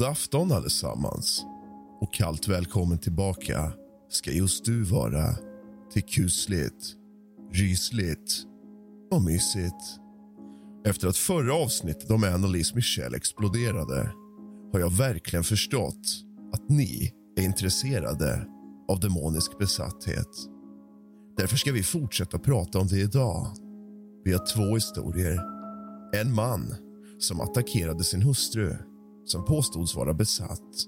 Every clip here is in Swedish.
God afton allesammans och kallt välkommen tillbaka ska just du vara till kusligt, rysligt och mysigt. Efter att förra avsnittet om Annalise Michel exploderade har jag verkligen förstått att ni är intresserade av demonisk besatthet. Därför ska vi fortsätta prata om det idag. Vi har två historier. En man som attackerade sin hustru som påstods vara besatt.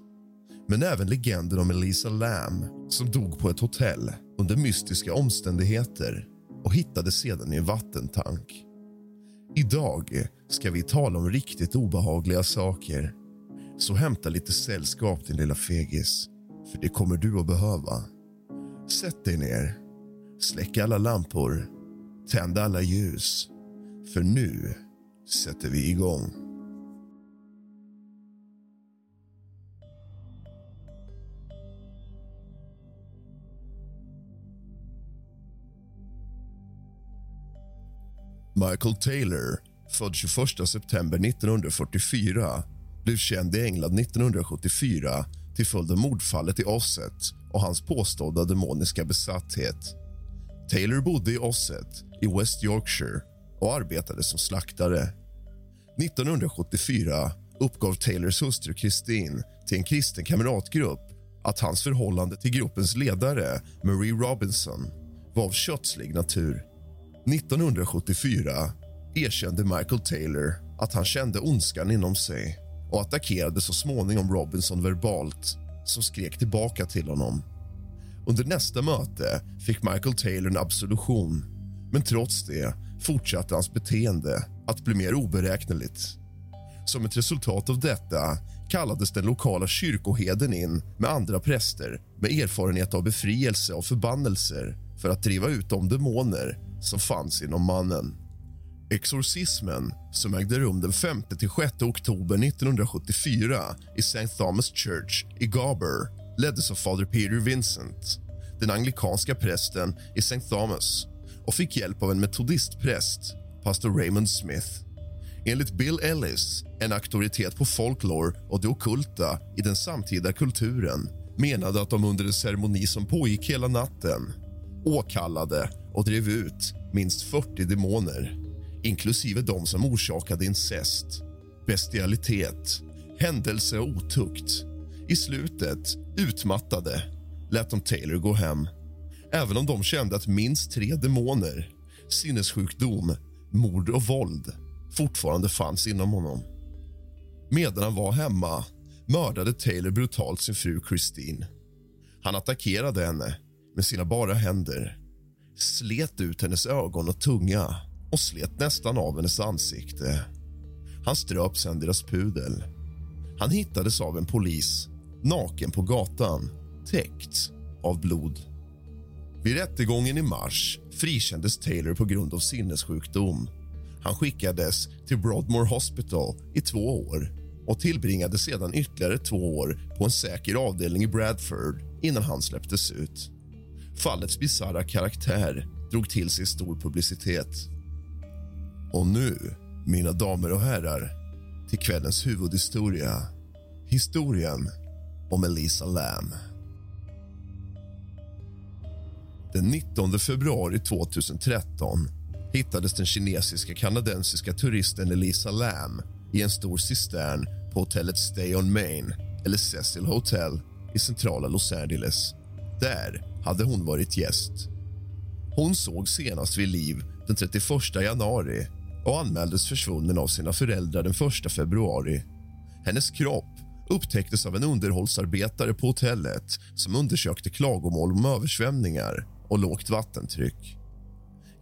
Men även legenden om Elisa Lam som dog på ett hotell under mystiska omständigheter och hittades sedan i en vattentank. Idag ska vi tala om riktigt obehagliga saker. Så hämta lite sällskap, din lilla fegis. För det kommer du att behöva. Sätt dig ner, släck alla lampor, tänd alla ljus. För nu sätter vi igång. Michael Taylor, född 21 september 1944 blev känd i England 1974 till följd av mordfallet i Osset och hans påstådda demoniska besatthet. Taylor bodde i Osset i West Yorkshire och arbetade som slaktare. 1974 uppgav Taylors hustru Christine till en kristen kamratgrupp att hans förhållande till gruppens ledare Marie Robinson var av kötslig natur. 1974 erkände Michael Taylor att han kände ondskan inom sig och attackerade så småningom Robinson verbalt som skrek tillbaka till honom. Under nästa möte fick Michael Taylor en absolution men trots det fortsatte hans beteende att bli mer oberäkneligt. Som ett resultat av detta kallades den lokala kyrkoheden in med andra präster med erfarenhet av befrielse och förbannelser för att driva ut de demoner som fanns inom mannen. Exorcismen, som ägde rum den 5-6 oktober 1974 i St. Thomas Church i Garber leddes av fader Peter Vincent, den anglikanska prästen i St. Thomas och fick hjälp av en metodistpräst, pastor Raymond Smith. Enligt Bill Ellis, en auktoritet på folklore och det ockulta i den samtida kulturen menade att de under en ceremoni som pågick hela natten åkallade och drev ut minst 40 demoner inklusive de som orsakade incest, bestialitet, händelse och otukt. I slutet, utmattade, lät de Taylor gå hem även om de kände att minst tre demoner, sinnessjukdom, mord och våld fortfarande fanns inom honom. Medan han var hemma mördade Taylor brutalt sin fru Christine. Han attackerade henne med sina bara händer slet ut hennes ögon och tunga och slet nästan av hennes ansikte. Han ströp sen deras pudel. Han hittades av en polis, naken på gatan, täckt av blod. Vid rättegången i mars frikändes Taylor på grund av sinnessjukdom. Han skickades till Broadmoor Hospital i två år och tillbringade sedan ytterligare två år på en säker avdelning i Bradford innan han släpptes ut. Fallets bisarra karaktär drog till sig stor publicitet. Och nu, mina damer och herrar, till kvällens huvudhistoria. Historien om Elisa Lam. Den 19 februari 2013 hittades den kinesiska kanadensiska turisten Elisa Lam i en stor cistern på hotellet Stay on Main, eller Cecil Hotel, i centrala Los Angeles. Där hade hon varit gäst. Hon såg senast vid liv den 31 januari och anmäldes försvunnen av sina föräldrar den 1 februari. Hennes kropp upptäcktes av en underhållsarbetare på hotellet som undersökte klagomål om översvämningar och lågt vattentryck.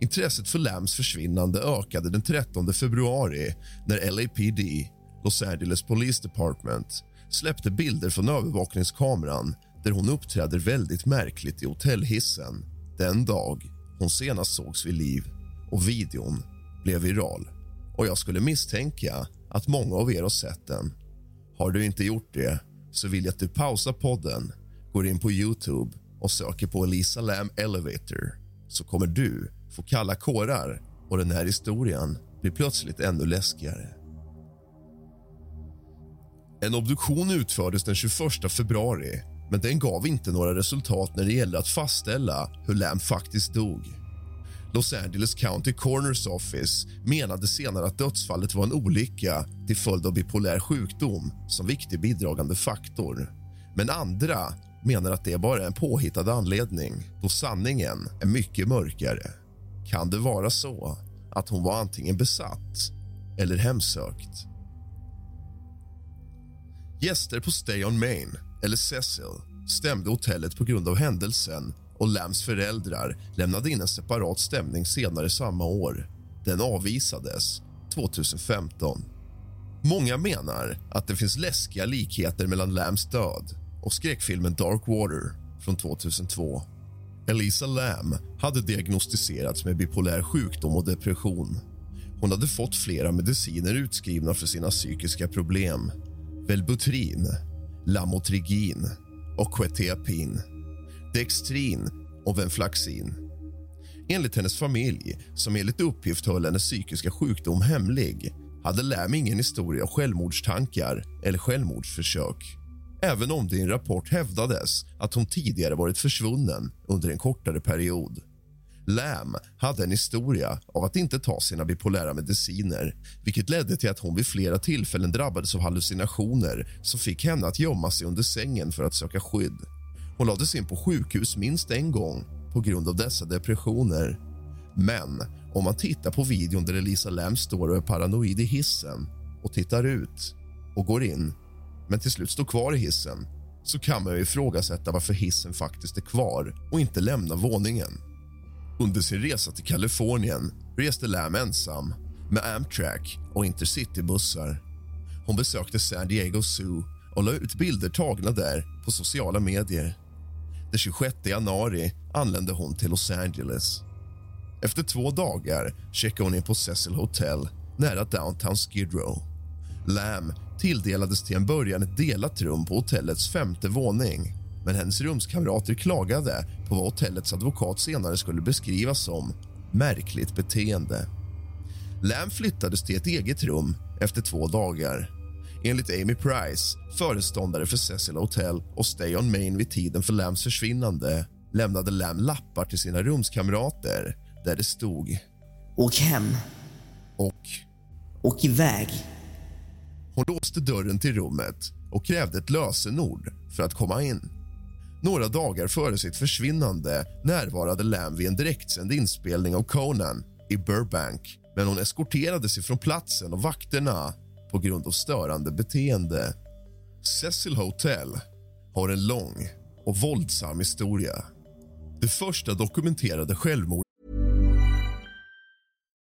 Intresset för Lams försvinnande ökade den 13 februari när LAPD, Los Angeles Police Department släppte bilder från övervakningskameran där hon uppträder väldigt märkligt i hotellhissen den dag hon senast sågs vid liv. Och videon blev viral. Och Jag skulle misstänka att många av er har sett den. Har du inte gjort det så vill jag att du pausar podden, går in på Youtube och söker på Elisa Lam Elevator så kommer du få kalla kårar och den här historien blir plötsligt ännu läskigare. En obduktion utfördes den 21 februari men den gav inte några resultat när det gällde att fastställa hur Lam faktiskt dog. Los Angeles County Coroners Office menade senare att dödsfallet var en olycka till följd av bipolär sjukdom som viktig bidragande faktor. Men andra menar att det bara är en påhittad anledning då sanningen är mycket mörkare. Kan det vara så att hon var antingen besatt eller hemsökt? Gäster på Stay on Main, eller Cecil, stämde hotellet på grund av händelsen och Lams föräldrar lämnade in en separat stämning senare samma år. Den avvisades 2015. Många menar att det finns läskiga likheter mellan Lams död och skräckfilmen Dark Water från 2002. Elisa Lam hade diagnostiserats med bipolär sjukdom och depression. Hon hade fått flera mediciner utskrivna för sina psykiska problem. Velbutrin, Lamotrigin och Quetiapin. Dextrin och Venflaxin. Enligt hennes familj, som enligt uppgift höll hennes psykiska sjukdom hemlig hade Lam ingen historia av självmordstankar eller självmordsförsök även om det i en rapport hävdades att hon tidigare varit försvunnen under en kortare period. Lam hade en historia av att inte ta sina bipolära mediciner vilket ledde till att hon vid flera tillfällen drabbades av hallucinationer som fick henne att gömma sig under sängen för att söka skydd. Hon lades in på sjukhus minst en gång på grund av dessa depressioner. Men om man tittar på videon där Elisa Lam står och är paranoid i hissen och tittar ut och går in men till slut står kvar i hissen så kan man ju ifrågasätta varför hissen faktiskt är kvar och inte lämnar våningen. Under sin resa till Kalifornien reste Lam ensam med Amtrak och Intercitybussar. Hon besökte San Diego Zoo och la ut bilder tagna där på sociala medier. Den 26 januari anlände hon till Los Angeles. Efter två dagar checkade hon in på Cecil Hotel nära downtown Skid Row. Lam tilldelades till en början ett delat rum på hotellets femte våning men hennes rumskamrater klagade på vad hotellets advokat senare skulle beskrivas som märkligt beteende. Lam flyttades till ett eget rum efter två dagar. Enligt Amy Price, föreståndare för Cecil Hotel och Stay on Main vid tiden för Lams försvinnande lämnade Lam lappar till sina rumskamrater där det stod... Åk hem. Och... Åk iväg. Hon låste dörren till rummet och krävde ett lösenord för att komma in. Några dagar före sitt försvinnande närvarade Lam vid en direktsänd inspelning av Conan i Burbank men hon eskorterades ifrån platsen och vakterna på grund av störande beteende. Cecil Hotel har en lång och våldsam historia. Det första dokumenterade självmordet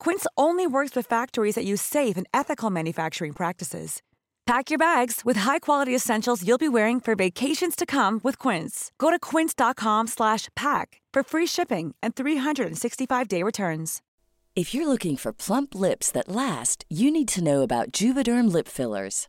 Quince only works with factories that use safe and ethical manufacturing practices. Pack your bags with high-quality essentials you'll be wearing for vacations to come with Quince. Go to quince.com/pack for free shipping and 365-day returns. If you're looking for plump lips that last, you need to know about Juvederm lip fillers.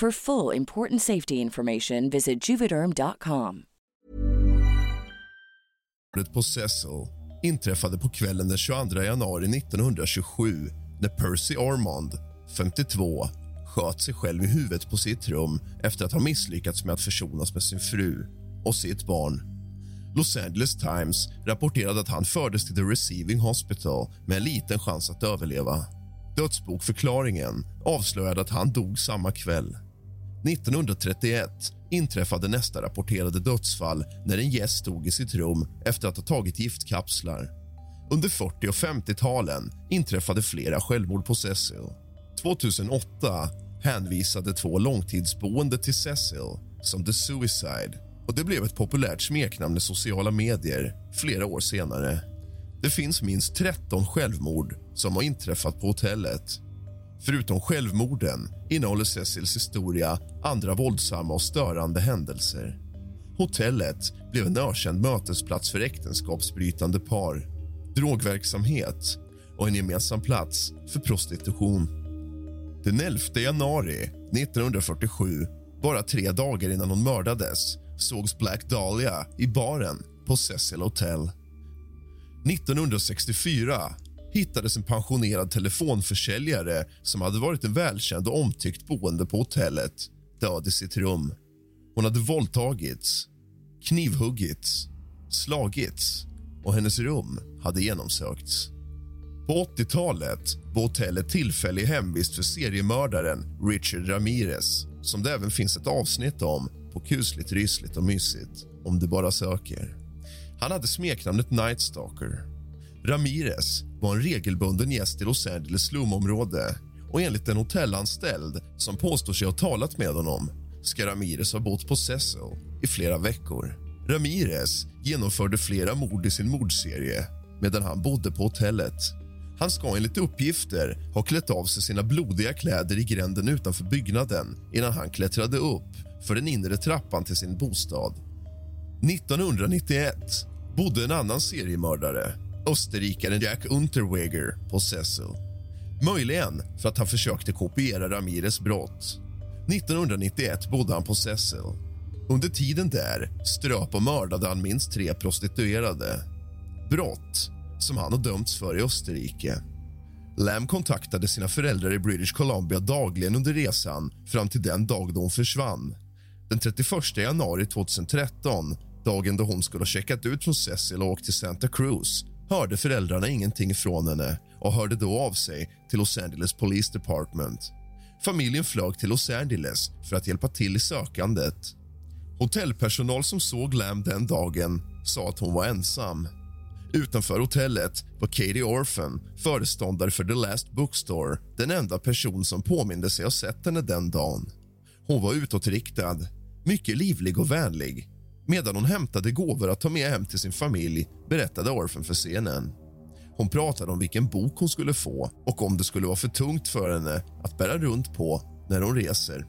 For full important safety information, visit juvederm.com. Mordet på Cecil inträffade på kvällen den 22 januari 1927 när Percy Ormond, 52, sköt sig själv i huvudet på sitt rum efter att ha misslyckats med att försonas med sin fru och sitt barn. Los Angeles Times rapporterade att han fördes till The Receiving Hospital med en liten chans att överleva. Dödsbokförklaringen avslöjade att han dog samma kväll. 1931 inträffade nästa rapporterade dödsfall när en gäst dog i sitt rum efter att ha tagit giftkapslar. Under 40 och 50-talen inträffade flera självmord på Cecil. 2008 hänvisade två långtidsboende till Cecil som The Suicide och det blev ett populärt smeknamn i sociala medier flera år senare. Det finns minst 13 självmord som har inträffat på hotellet. Förutom självmorden innehåller Cecils historia andra våldsamma och störande händelser. Hotellet blev en ökänd mötesplats för äktenskapsbrytande par, drogverksamhet och en gemensam plats för prostitution. Den 11 januari 1947, bara tre dagar innan hon mördades sågs Black Dahlia i baren på Cecil Hotel. 1964 hittades en pensionerad telefonförsäljare som hade varit en välkänd och omtyckt boende på hotellet död i sitt rum. Hon hade våldtagits, knivhuggits, slagits och hennes rum hade genomsökts. På 80-talet var hotellet tillfällig hemvist för seriemördaren Richard Ramirez som det även finns ett avsnitt om på kusligt, rysligt och mysigt om du bara söker. Han hade smeknamnet Night Stalker. Ramirez var en regelbunden gäst i Los Angeles slumområde och enligt en hotellanställd som påstår sig ha talat med honom ska Ramirez ha bott på Cecil i flera veckor. Ramirez genomförde flera mord i sin mordserie medan han bodde på hotellet. Han ska enligt uppgifter ha klätt av sig sina blodiga kläder i gränden utanför byggnaden innan han klättrade upp för den inre trappan till sin bostad. 1991 bodde en annan seriemördare, österrikaren Jack Unterweger, på Cecil. Möjligen för att han försökte kopiera Ramirez brott. 1991 bodde han på Cecil. Under tiden där ströp och mördade han minst tre prostituerade. Brott som han har dömts för i Österrike. Lam kontaktade sina föräldrar i British Columbia dagligen under resan fram till den dag då hon försvann. Den 31 januari 2013, dagen då hon skulle ha checkat ut från Cecil och åkt till Santa Cruz hörde föräldrarna ingenting från henne och hörde då av sig till Los Angeles Police Department. Familjen flög till Los Angeles för att hjälpa till i sökandet. Hotellpersonal som såg Lam den dagen sa att hon var ensam. Utanför hotellet var Katie Orphan, föreståndare för The Last Bookstore den enda person som påminde sig ha sett henne den dagen. Hon var utåtriktad, mycket livlig och vänlig. Medan hon hämtade gåvor att ta med hem till sin familj berättade Orphan för CNN. Hon pratade om vilken bok hon skulle få och om det skulle vara för tungt för henne att bära runt på när hon reser.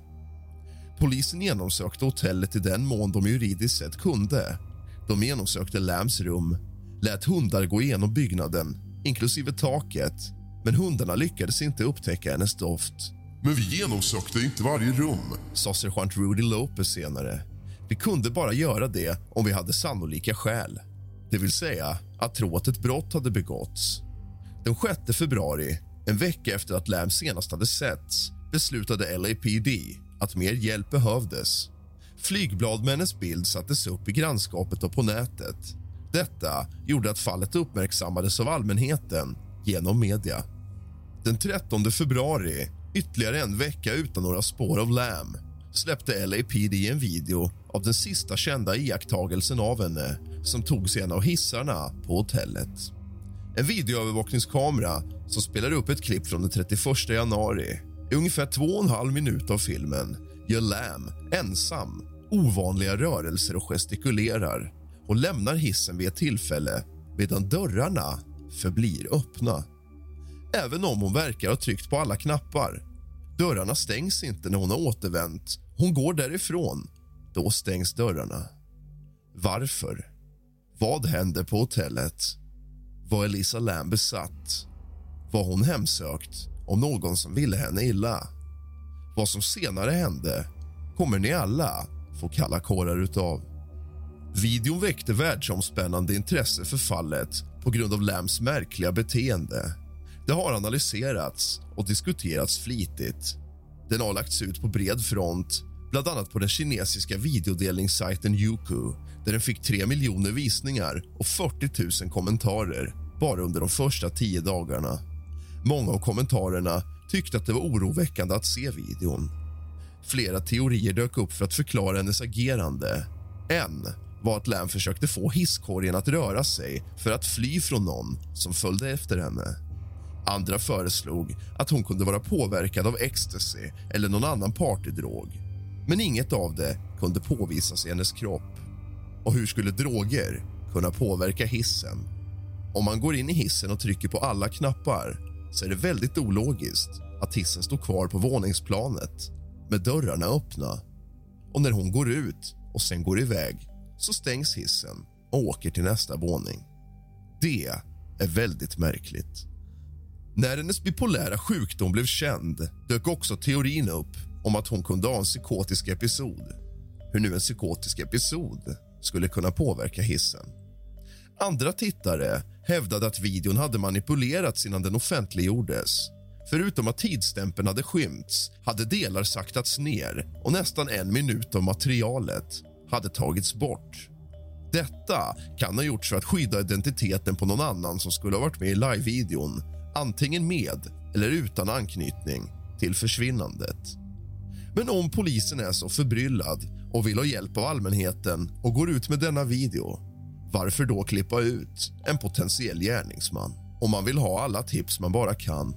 Polisen genomsökte hotellet i den mån de juridiskt sett kunde. De genomsökte Lams rum, lät hundar gå igenom byggnaden, inklusive taket men hundarna lyckades inte upptäcka hennes doft. Men vi genomsökte inte varje rum, sa sergeant Rudy Lopez senare. Vi kunde bara göra det om vi hade sannolika skäl. Det vill säga att tro att ett brott hade begåtts. Den 6 februari, en vecka efter att Lam senast hade setts beslutade LAPD att mer hjälp behövdes. Flygbladmännens bild sattes upp i grannskapet och på nätet. Detta gjorde att fallet uppmärksammades av allmänheten genom media. Den 13 februari, ytterligare en vecka utan några spår av Lam släppte LAPD en video av den sista kända iakttagelsen av henne som togs i en av hissarna på hotellet. En videoövervakningskamera som spelar upp ett klipp från den 31 januari. I ungefär två och en halv minut av filmen gör Lam ensam ovanliga rörelser och gestikulerar och lämnar hissen vid ett tillfälle medan dörrarna förblir öppna. Även om hon verkar ha tryckt på alla knappar. Dörrarna stängs inte när hon har återvänt. Hon går därifrån. Då stängs dörrarna. Varför? Vad hände på hotellet? Var Elisa Lam besatt? Var hon hemsökt av någon som ville henne illa? Vad som senare hände kommer ni alla få kalla kårar utav. Videon väckte världsomspännande intresse för fallet på grund av Lams märkliga beteende. Det har analyserats och diskuterats flitigt. Den har lagts ut på bred front bland annat på den kinesiska videodelningssajten Youku där den fick 3 miljoner visningar och 40 000 kommentarer bara under de första tio dagarna. Många av kommentarerna tyckte att det var oroväckande att se videon. Flera teorier dök upp för att förklara hennes agerande. En var att Lam försökte få hisskorgen att röra sig för att fly från någon som följde efter henne. Andra föreslog att hon kunde vara påverkad av ecstasy eller någon annan partydrog. Men inget av det kunde påvisas i hennes kropp. Och hur skulle droger kunna påverka hissen? Om man går in i hissen och trycker på alla knappar så är det väldigt ologiskt att hissen står kvar på våningsplanet med dörrarna öppna. Och när hon går ut och sen går iväg så stängs hissen och åker till nästa våning. Det är väldigt märkligt. När hennes bipolära sjukdom blev känd dök också teorin upp om att hon kunde ha en psykotisk episod. Hur nu en psykotisk episod skulle kunna påverka hissen. Andra tittare hävdade att videon hade manipulerats innan den offentliggjordes. Förutom att tidsstämpeln hade skymts hade delar saktats ner och nästan en minut av materialet hade tagits bort. Detta kan ha gjorts för att skydda identiteten på någon annan som skulle ha varit med i live-videon antingen med eller utan anknytning till försvinnandet. Men om polisen är så förbryllad och vill ha hjälp av allmänheten och går ut med denna video varför då klippa ut en potentiell gärningsman om man vill ha alla tips man bara kan?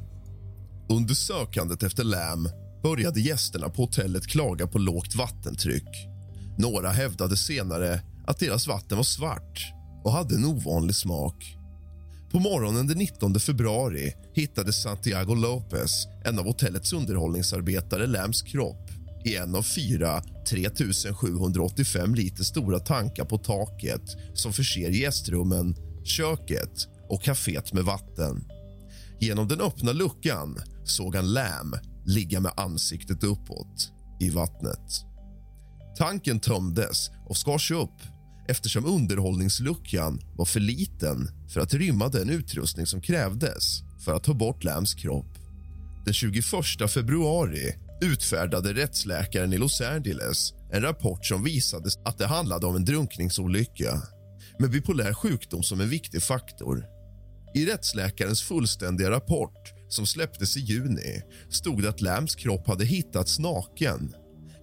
Under sökandet efter Lam började gästerna på hotellet klaga på lågt vattentryck. Några hävdade senare att deras vatten var svart och hade en ovanlig smak. På morgonen den 19 februari hittade Santiago Lopez, en av hotellets underhållningsarbetare, Lams kropp i en av fyra 3785 liter stora tankar på taket som förser gästrummen, köket och kaféet med vatten. Genom den öppna luckan såg han Lam ligga med ansiktet uppåt i vattnet. Tanken tömdes och skars upp eftersom underhållningsluckan var för liten för att rymma den utrustning som krävdes för att ta bort Lams kropp. Den 21 februari utfärdade rättsläkaren i Los Angeles en rapport som visade att det handlade om en drunkningsolycka med bipolär sjukdom som en viktig faktor. I rättsläkarens fullständiga rapport som släpptes i juni stod det att Lambs kropp hade hittats naken.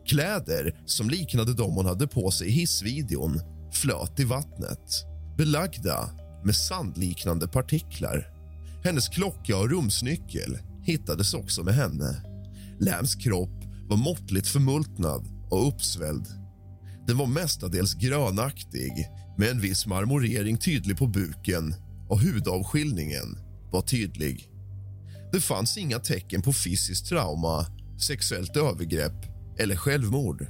Kläder som liknade de hon hade på sig i hissvideon flöt i vattnet belagda med sandliknande partiklar. Hennes klocka och rumsnyckel hittades också med henne. Lams kropp var måttligt förmultnad och uppsvälld. Den var mestadels grönaktig med en viss marmorering tydlig på buken och hudavskiljningen var tydlig. Det fanns inga tecken på fysiskt trauma, sexuellt övergrepp eller självmord.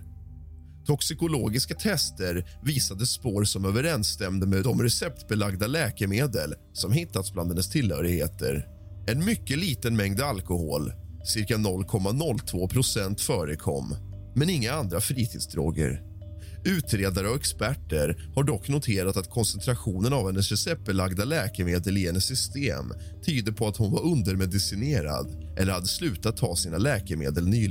Toxikologiska tester visade spår som överensstämde med de receptbelagda läkemedel som hittats bland hennes tillhörigheter. En mycket liten mängd alkohol, cirka 0,02 procent, förekom men inga andra fritidsdroger. Utredare och experter har dock noterat att koncentrationen av hennes receptbelagda läkemedel i hennes system tyder på att hon var undermedicinerad eller hade slutat ta sina läkemedel nyligen.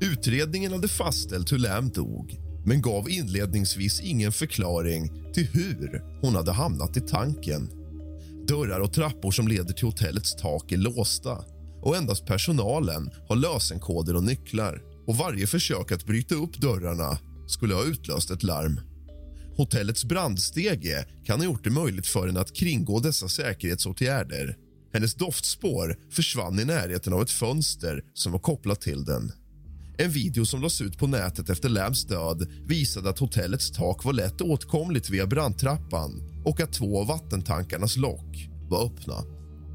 Utredningen hade fastställt hur Lam dog men gav inledningsvis ingen förklaring till hur hon hade hamnat i tanken. Dörrar och trappor som leder till hotellets tak är låsta och endast personalen har lösenkoder och nycklar. Och Varje försök att bryta upp dörrarna skulle ha utlöst ett larm. Hotellets brandstege kan ha gjort det möjligt för henne att kringgå dessa säkerhetsåtgärder. Hennes doftspår försvann i närheten av ett fönster som var kopplat till den. En video som lades ut på nätet efter Lambs död visade att hotellets tak var lätt åtkomligt via brandtrappan och att två av vattentankarnas lock var öppna.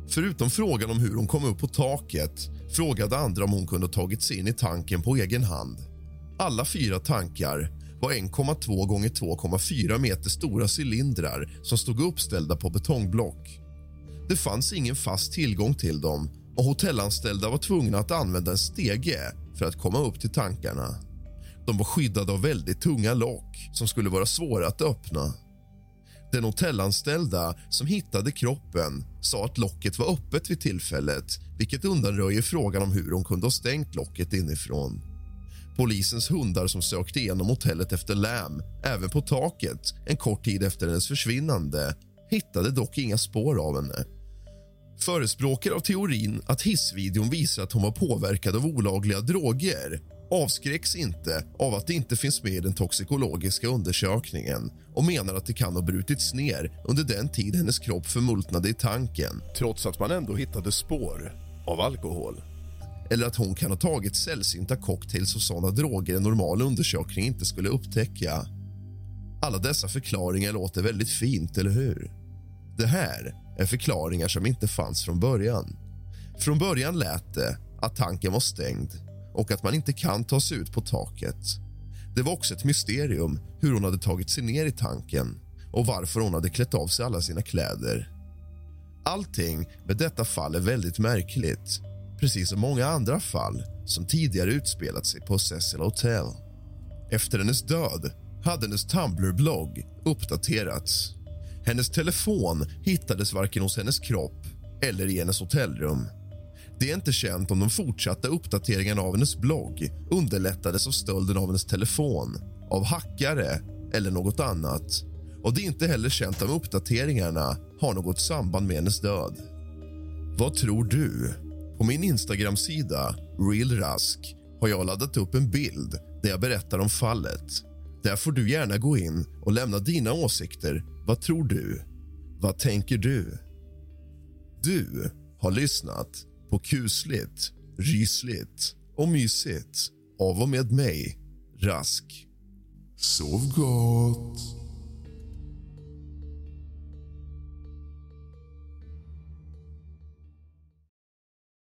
Förutom frågan om hur hon kom upp på taket frågade andra om hon kunde ha tagit sig in i tanken på egen hand. Alla fyra tankar var 1,2 gånger 2,4 meter stora cylindrar som stod uppställda på betongblock. Det fanns ingen fast tillgång till dem och hotellanställda var tvungna att använda en stege för att komma upp till tankarna. De var skyddade av väldigt tunga lock som skulle vara svåra att öppna. Den hotellanställda som hittade kroppen sa att locket var öppet vid tillfället vilket undanröjer frågan om hur hon kunde ha stängt locket inifrån. Polisens hundar som sökte igenom hotellet efter Lam, även på taket en kort tid efter hennes försvinnande hittade dock inga spår av henne. Förespråkare av teorin att hissvideon visar att hon var påverkad av olagliga droger avskräcks inte av att det inte finns med i den toxikologiska undersökningen och menar att det kan ha brutits ner under den tid hennes kropp förmultnade i tanken trots att man ändå hittade spår av alkohol. Eller att hon kan ha tagit sällsynta cocktails och såna droger en normal undersökning inte skulle upptäcka. Alla dessa förklaringar låter väldigt fint, eller hur? Det här är förklaringar som inte fanns från början. Från början lät det att tanken var stängd och att man inte kan ta sig ut på taket. Det var också ett mysterium hur hon hade tagit sig ner i tanken och varför hon hade klätt av sig alla sina kläder. Allting med detta fall är väldigt märkligt precis som många andra fall som tidigare utspelat sig på Cecil Hotel. Efter hennes död hade hennes Tumblr-blogg uppdaterats. Hennes telefon hittades varken hos hennes kropp eller i hennes hotellrum. Det är inte känt om de fortsatta uppdateringarna av hennes blogg underlättades av stölden av hennes telefon, av hackare eller något annat. Och Det är inte heller känt om uppdateringarna har något samband med hennes död. Vad tror du? På min Instagram-sida, realrask, har jag laddat upp en bild där jag berättar om fallet. Där får du gärna gå in och lämna dina åsikter. Vad tror du? Vad tänker du? Du har lyssnat på kusligt, rysligt och mysigt av och med mig, Rask. Sov gott.